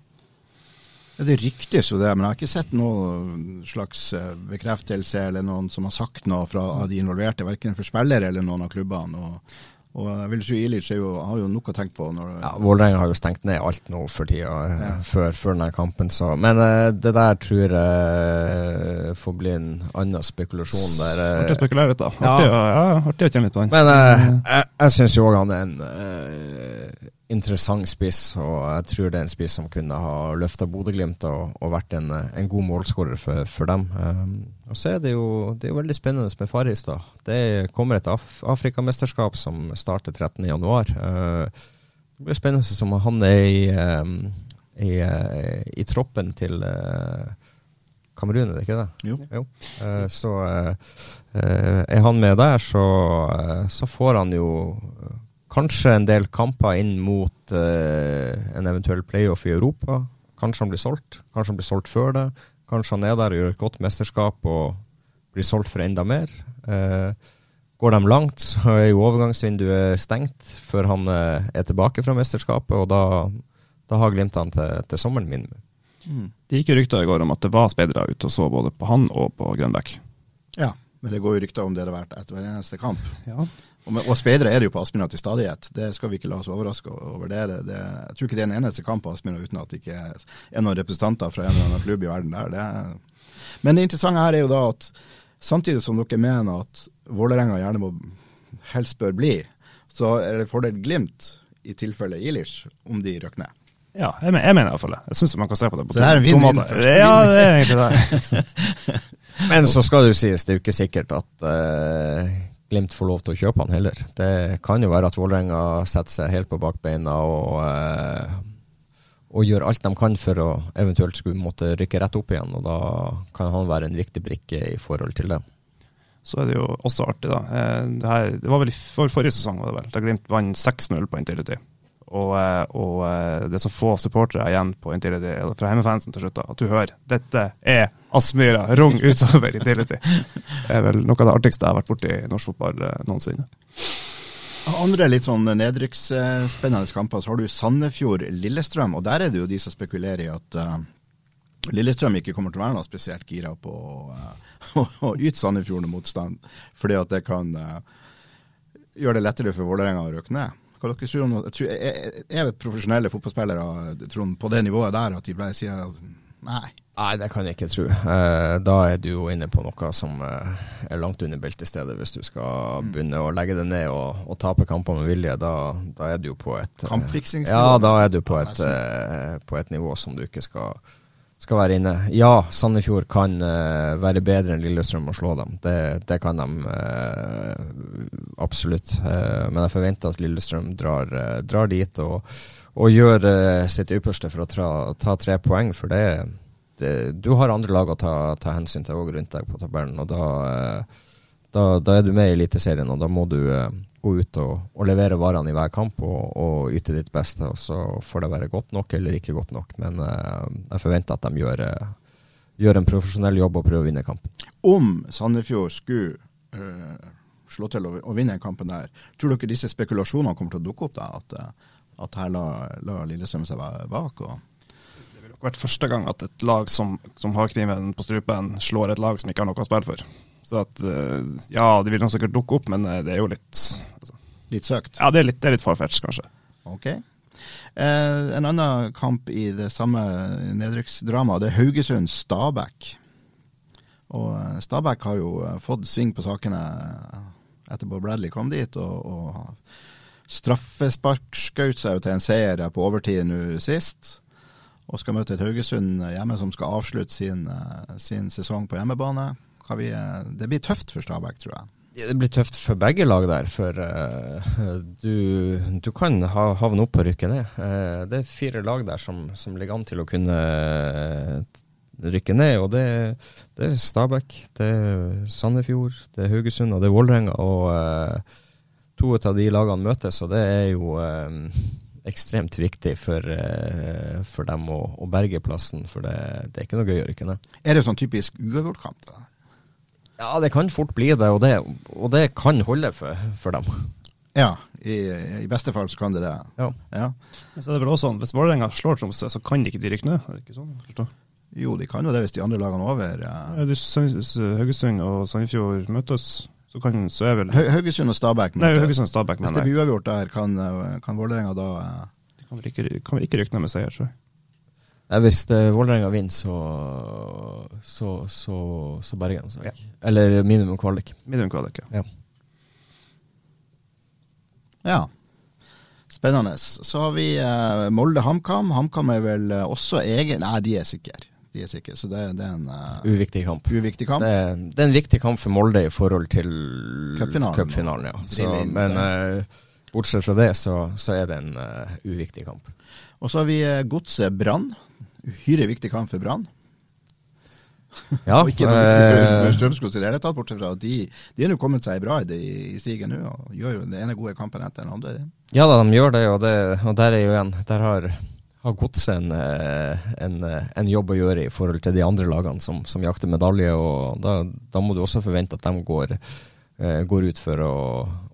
Ja, Det ryktes jo det, men jeg har ikke sett noen slags eh, bekreftelse eller noen som har sagt noe fra de involverte, verken for spillere eller noen av klubbene. Og og jeg vil si Ilic jo, har jo noe å tenke på. Når, ja, Vålerenga har jo stengt ned alt nå for tida, eh, ja. før, før denne kampen. Så. Men uh, det der tror jeg får bli en annen spekulasjon. Der, uh, artig å spekulere litt, da. Artig, ja. ja, artig å kjenne litt på den. Men uh, jeg, jeg syns jo òg han er en interessant spiss, og jeg tror det er en spiss som kunne ha løfta Bodø-Glimt og, og, vært en, en god målskårer for, for, dem. Um, og så er det jo, det er jo veldig spennende med Faris. da. Det kommer et Af Afrikamesterskap som starter 13.1. Uh, det blir spennende som han er i, um, i, uh, i, troppen til uh, Kamerun, er det ikke det? Jo. jo. Uh, så uh, er han med der, så, så får han jo Kanskje en del kamper inn mot uh, en eventuell playoff i Europa. Kanskje han blir solgt. Kanskje han blir solgt før det. Kanskje han er der og gjør et godt mesterskap og blir solgt for enda mer. Uh, går de langt, så er jo overgangsvinduet stengt før han uh, er tilbake fra mesterskapet, og da, da har Glimt han til, til sommeren min. Mm. Det gikk jo rykter i går om at det var speidere ute og så både på han og på Grønbæk. Ja, men det går jo rykter om det det har vært etter hver eneste kamp. Ja. Og, speidere er det jo på Aspmyra til stadighet. Det skal vi ikke la oss overraske over. det. det, det jeg tror ikke det er en eneste kamp på Aspmyra uten at det ikke er noen representanter fra en eller annen klubb i verden der. Det, men det interessante her er jo da at samtidig som dere mener at Vålerenga gjerne må helst bør bli, så er det fordel Glimt i tilfelle Ilish om de røkker ned. Ja, jeg, mener, jeg mener iallfall det. Jeg syns man kan se på det. På så det er en vinn-vinn? Ja, det er egentlig det. Men så skal det jo sies, det er jo ikke sikkert at uh, Glimt får lov til å kjøpe han heller. Det kan jo være at Vålerenga setter seg helt på bakbeina og, eh, og gjør alt de kan for å eventuelt skulle måtte rykke rett opp igjen. og Da kan han være en viktig brikke i forhold til det. Så er det jo også artig, da. Eh, det, her, det var vel i for, forrige sesong, var det vel, da Glimt vant 6-0 på Intility. Og, eh, og, det er så få supportere igjen på Intility, fra hjemmefansen til slutt, da, at du hører dette er Aspmyra, rung utover i Intility. Det er vel noe av det artigste jeg har vært borti i norsk fotball noensinne. Andre litt sånn nedrykksspennende kamper, så har du Sandefjord-Lillestrøm. Og der er det jo de som spekulerer i at uh, Lillestrøm ikke kommer til å være noe spesielt gira på å uh, yte Sandefjord motstand, fordi at det kan uh, gjøre det lettere for Vålerenga å røke ned. Hva dere tror om, er, er profesjonelle fotballspillere tror, på det nivået der at de pleier å si at nei? Nei, det kan jeg ikke tro. Eh, da er du jo inne på noe som eh, er langt under beltestedet, hvis du skal mm. begynne å legge det ned og, og tape kamper med vilje. Da, da, er du jo på et eh, Kampfiksingsnivå? Ja, da er du på et, på et nivå som du ikke skal skal være inne. Ja, Sandefjord kan være bedre enn Lillestrøm og slå dem. Det, det kan de absolutt. Men jeg forventer at Lillestrøm drar, drar dit og, og gjør sitt ypperste for å tra, ta tre poeng. For det, det, du har andre lag å ta, ta hensyn til òg rundt deg på tabellen. Og da, da, da, er du med i Eliteserien, og da må du gå ut og, og levere varene i hver kamp og, og, yte ditt beste. og Så får det være godt nok eller ikke godt nok, men jeg forventer at de gjør, gjør, en profesjonell jobb og prøver å vinne kampen. Om Sandefjord skulle uh, slå til og, vinne kampen der, tror dere disse spekulasjonene kommer til å dukke opp? da, At, at her lar la Lillestrøm seg bak? og vært første gang at et lag som, som har kniven på strupen, slår et lag som ikke har noe å spille for. Så at eh, Ja, det vil nok sikkert dukke opp, men eh, det er jo litt altså. Litt søkt? Ja, det er litt, det litt farfetch, kanskje. Ok. Eh, en annen kamp i det samme nedrykksdramaet, det er Haugesund-Stabæk. Og eh, Stabæk har jo fått sving på sakene etterpå Bradley kom dit, og, og straffesparkskaut seg til en seier på overtid nå sist. Og skal møte et Haugesund hjemme som skal avslutte sin, sin sesong på hjemmebane vi, eh, det blir tøft for Stabæk, tror jeg. Det blir tøft for begge lag der, for uh, du, du, kan ha, havne opp og rykke ned. Uh, det er fire lag der som, som, ligger an til å kunne rykke ned. og Det, det er Stabæk, det er Sandefjord, det er Haugesund og det er Vålerenga. Og uh, to av de lagene møtes, og det er jo ekstremt viktig for, for dem å, å, berge plassen. For det, det, er ikke noe gøy å rykke ned. Er det sånn typisk uavgjort-kamp? Ja, det kan fort bli det, og det, og det kan holde for, for dem. Ja, i, i, beste fall så kan det det. Ja. ja. Men så er det vel også sånn, Hvis Vålerenga slår Tromsø, så kan de ikke de rykke ned? Er det ikke sånn? Forstå? Jo, de kan jo det hvis de andre lagene over. Ja. Ja, hvis Haugesund og Sandefjord møtes, så, kan, så er vel Haugesund og Stabæk møtes. Nei, Haugesund og Stabæk, Hvis det blir uavgjort der, kan, kan Vålerenga da De kan vel ikke, kan vel ikke rykke ned med seier, tror jeg. Hvis uh, Vålerenga vinner, så, så, så, så berger de seg. Ja. Eller minimum kvalik. Minimum kvalik, ja. ja. Spennende. Så har vi eh, Molde-HamKam. HamKam er vel også egen Nei, de er sikre. De er sikre, så det, det er en uh, uviktig kamp. Uviktig kamp. Det, er, det, er en viktig kamp for Molde i forhold til cupfinalen. ja. Så, men bortsett fra det, så, så er det en uviktig kamp. Og så har vi Godset Brann uhyre viktig kamp for Brann. Ja, og ikke noe viktig for, for eh, Strømsgods i det hele tatt, bortsett fra at de, de har jo kommet seg bra i, i stigen nå og gjør jo den ene gode kampen etter den andre. Ja da, de gjør det, og, det, og der er jo en Der har, har Godset en, eh, en, en, jobb å gjøre i forhold til de andre lagene som, som jakter medalje, og da, da, må du også forvente at de går, eh, går ut for å,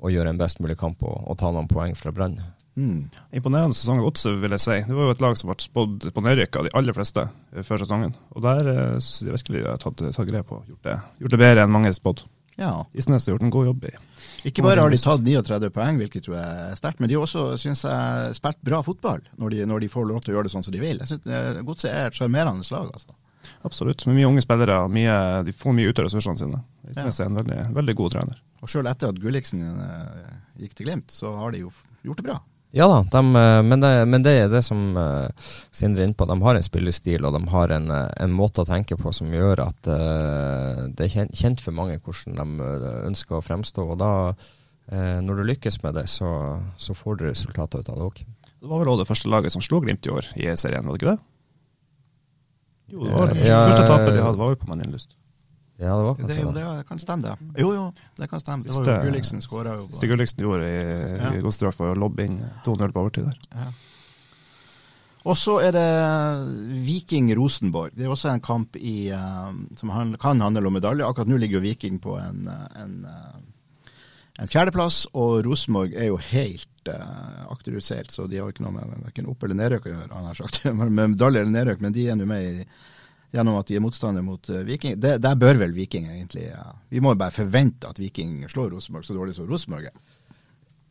å, gjøre en best mulig kamp og, og ta noen poeng fra Brann. Mm. Imponerende sesong av Godset, vil jeg si. Det var jo et lag som ble spådd på nedrykk av de aller fleste eh, før sesongen. Og der syns jeg virkelig har tatt, tatt grep og gjort det, gjort det bedre enn mange spådd. Ja. Isnes har gjort en god jobb i. Ikke bare har de tatt 39 poeng, hvilket tror jeg er sterkt, men de har også synes jeg, spilt bra fotball når de, når de, får lov til å gjøre det sånn som de vil. Jeg synes eh, Godset er et sjarmerende lag. altså. Absolutt. Med mye unge spillere. Mye, de får mye ut av ressursene sine. Isnes er en veldig, veldig, god trener. Og Selv etter at Gulliksen gikk til Glimt, så har de jo gjort det bra. Ja da, de, eh, men, det, men, det, er det som uh, Sindre er inne på. De har en spillestil og de har en, eh, en måte å tenke på som gjør at uh, det er kjent, for mange hvordan de ønsker å fremstå. og da, uh, Når du lykkes med det, så, så får du resultater ut av det òg. Det var vel også det første laget som slo Glimt i år i serien, var det ikke det? Jo, det var det første, ja, første tapet de hadde, var jo på Marienlyst. Ja, det var kanskje det. Jo, det kan stemme, det. Jo, jo, det kan stemme. Siste, det var jo Gulliksen skåra jo. Siste Gulliksen gjorde i, ja. i Godstrakt, var å lobbe inn 2-0 på overtid der. Ja. Og så er det Viking Rosenborg. Det er også en kamp i, uh, som kan handle om medalje. Akkurat nå ligger jo Viking på en, eh, en, uh, en fjerdeplass, og Rosenborg er jo helt uh, akterutseilt, så de har ikke noe med verken opp- eller nedrøk å gjøre, han har sagt. med medalje eller nedrøk, men de er nå med i gjennom at de er motstander mot uh, Viking. Det, der bør vel Viking egentlig ja. Vi må jo bare forvente at Viking slår Rosenborg så dårlig som Rosenborg er.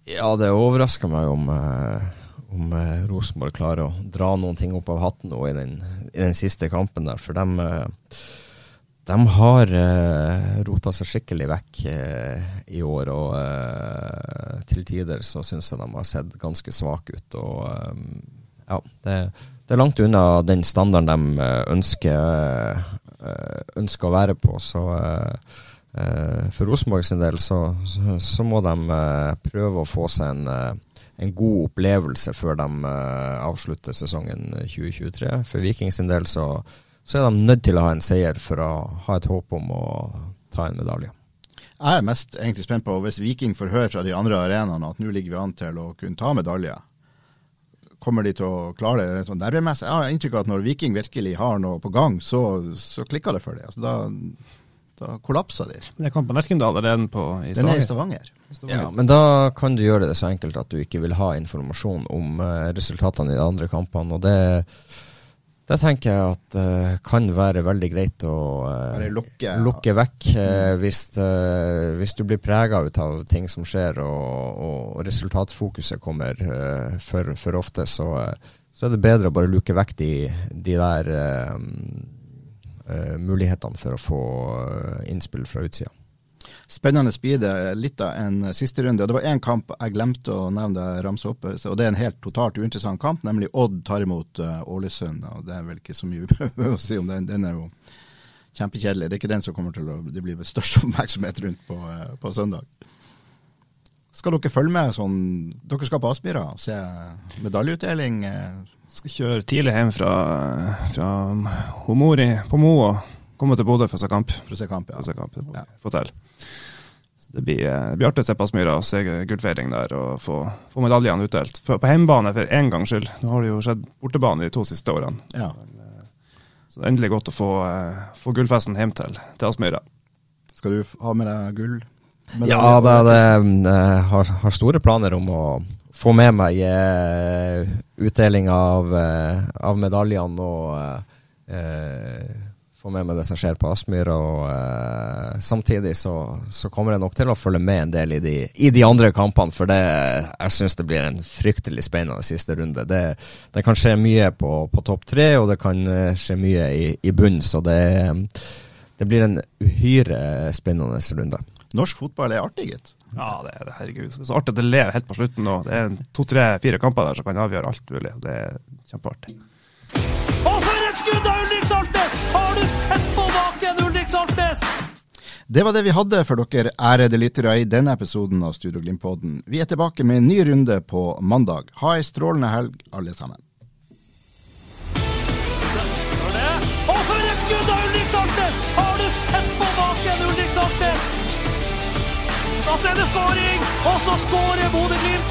Ja, det overrasker meg om, uh, om uh, Rosenborg klarer å dra noen ting opp av hatten nå i den, i den siste kampen der. For dem, de har uh, rota seg skikkelig vekk i år, og til tider så syns jeg de har sett ganske svake ut. og ja, det det er langt unna den standarden de eh, ønsker, eh, ønsker å være på. Så eh, for Rosenborg sin del så, så, må de prøve å få seg en, en god opplevelse før de avslutter sesongen 2023. For Viking sin del så, så er de nødt til å ha en seier for å ha et håp om å ta en medalje. Jeg er mest egentlig spent på hvis Viking får høre fra de andre arenaene at nå ligger vi an til å kunne ta medalje kommer de til å klare det sånn nervemessig? Jeg har inntrykk av at når Viking virkelig har noe på gang, så, så klikker det for dem. Altså, da, da kollapser de. Men jeg kom på Lerkendal, er den på i Stavanger? Den er i Stavanger. Ja, men da kan du gjøre det så enkelt at du ikke vil ha informasjon om uh, resultatene i de andre kampene. og det det tenker jeg at uh, kan være veldig greit å uh, lukke, lukke, vekk uh, hvis, hvis, du blir prega av ting som skjer og, og resultatfokuset kommer for, for, ofte, så, så, er det bedre å bare lukke vekk de, de der mulighetene for å få innspill fra utsida. Spennende blir det. Litt av en siste runde. og Det var én kamp jeg glemte å nevne, ramse opp, og det er en helt totalt uinteressant kamp, nemlig Odd tar imot Ålesund. og Det er vel ikke så mye vi prøver å si om den. Den er jo kjempekjedelig. Det er ikke den som kommer til å bli blir størst oppmerksomhet rundt på, på søndag. Skal dere følge med sånn Dere skal på Aspmyra og se medaljeutdeling? Skal kjøre tidlig hjem fra, fra Homori på Mo og komme til Bodø for å se kamp. For å se kamp, ja. Se kamp, det ja. Til. Det blir, eh, det blir, artig å se Aspmyra og se gullfeiring der og få, få medaljene utdelt. På, på hjemmebane for én gangs skyld. Nå har det jo skjedd bortebane de to siste årene. Ja. Eh, så det er endelig godt å få, uh, få gullfesten hjem til, til Aspmyra. Skal du ha med deg gull? Med ja, da, det, jeg har, har, store planer om å få med meg uh, utdeling av, av medaljene og få med meg det som skjer på Aspmyr. Og uh, samtidig så, så, kommer jeg nok til å følge med en del i de, i de andre kampene, for det, jeg syns det blir en fryktelig spennende siste runde. Det, det kan skje mye på, på topp tre, og det kan eh, skje mye i, i bunn, så det, det blir en uhyre spennende runde. Norsk fotball er artig, gitt. Ja, det er det. Herregud. Det er så artig at det ler helt på slutten nå. Det er to, tre, fire kamper der som kan avgjøre alt mulig. Det er kjempeartig. Og for et skudd av Ulrik Saltnes! Det var det vi hadde for dere ærede lyttere i denne episoden av Studio Glimt-podden. Vi er tilbake med en ny runde på mandag. Ha ei strålende helg, alle sammen. Og for et skudd av Ulrik Saltnes! Har du sett på baken, Ulrik Saltnes? Da ser det skåring, og så skårer Bodø-Glimt!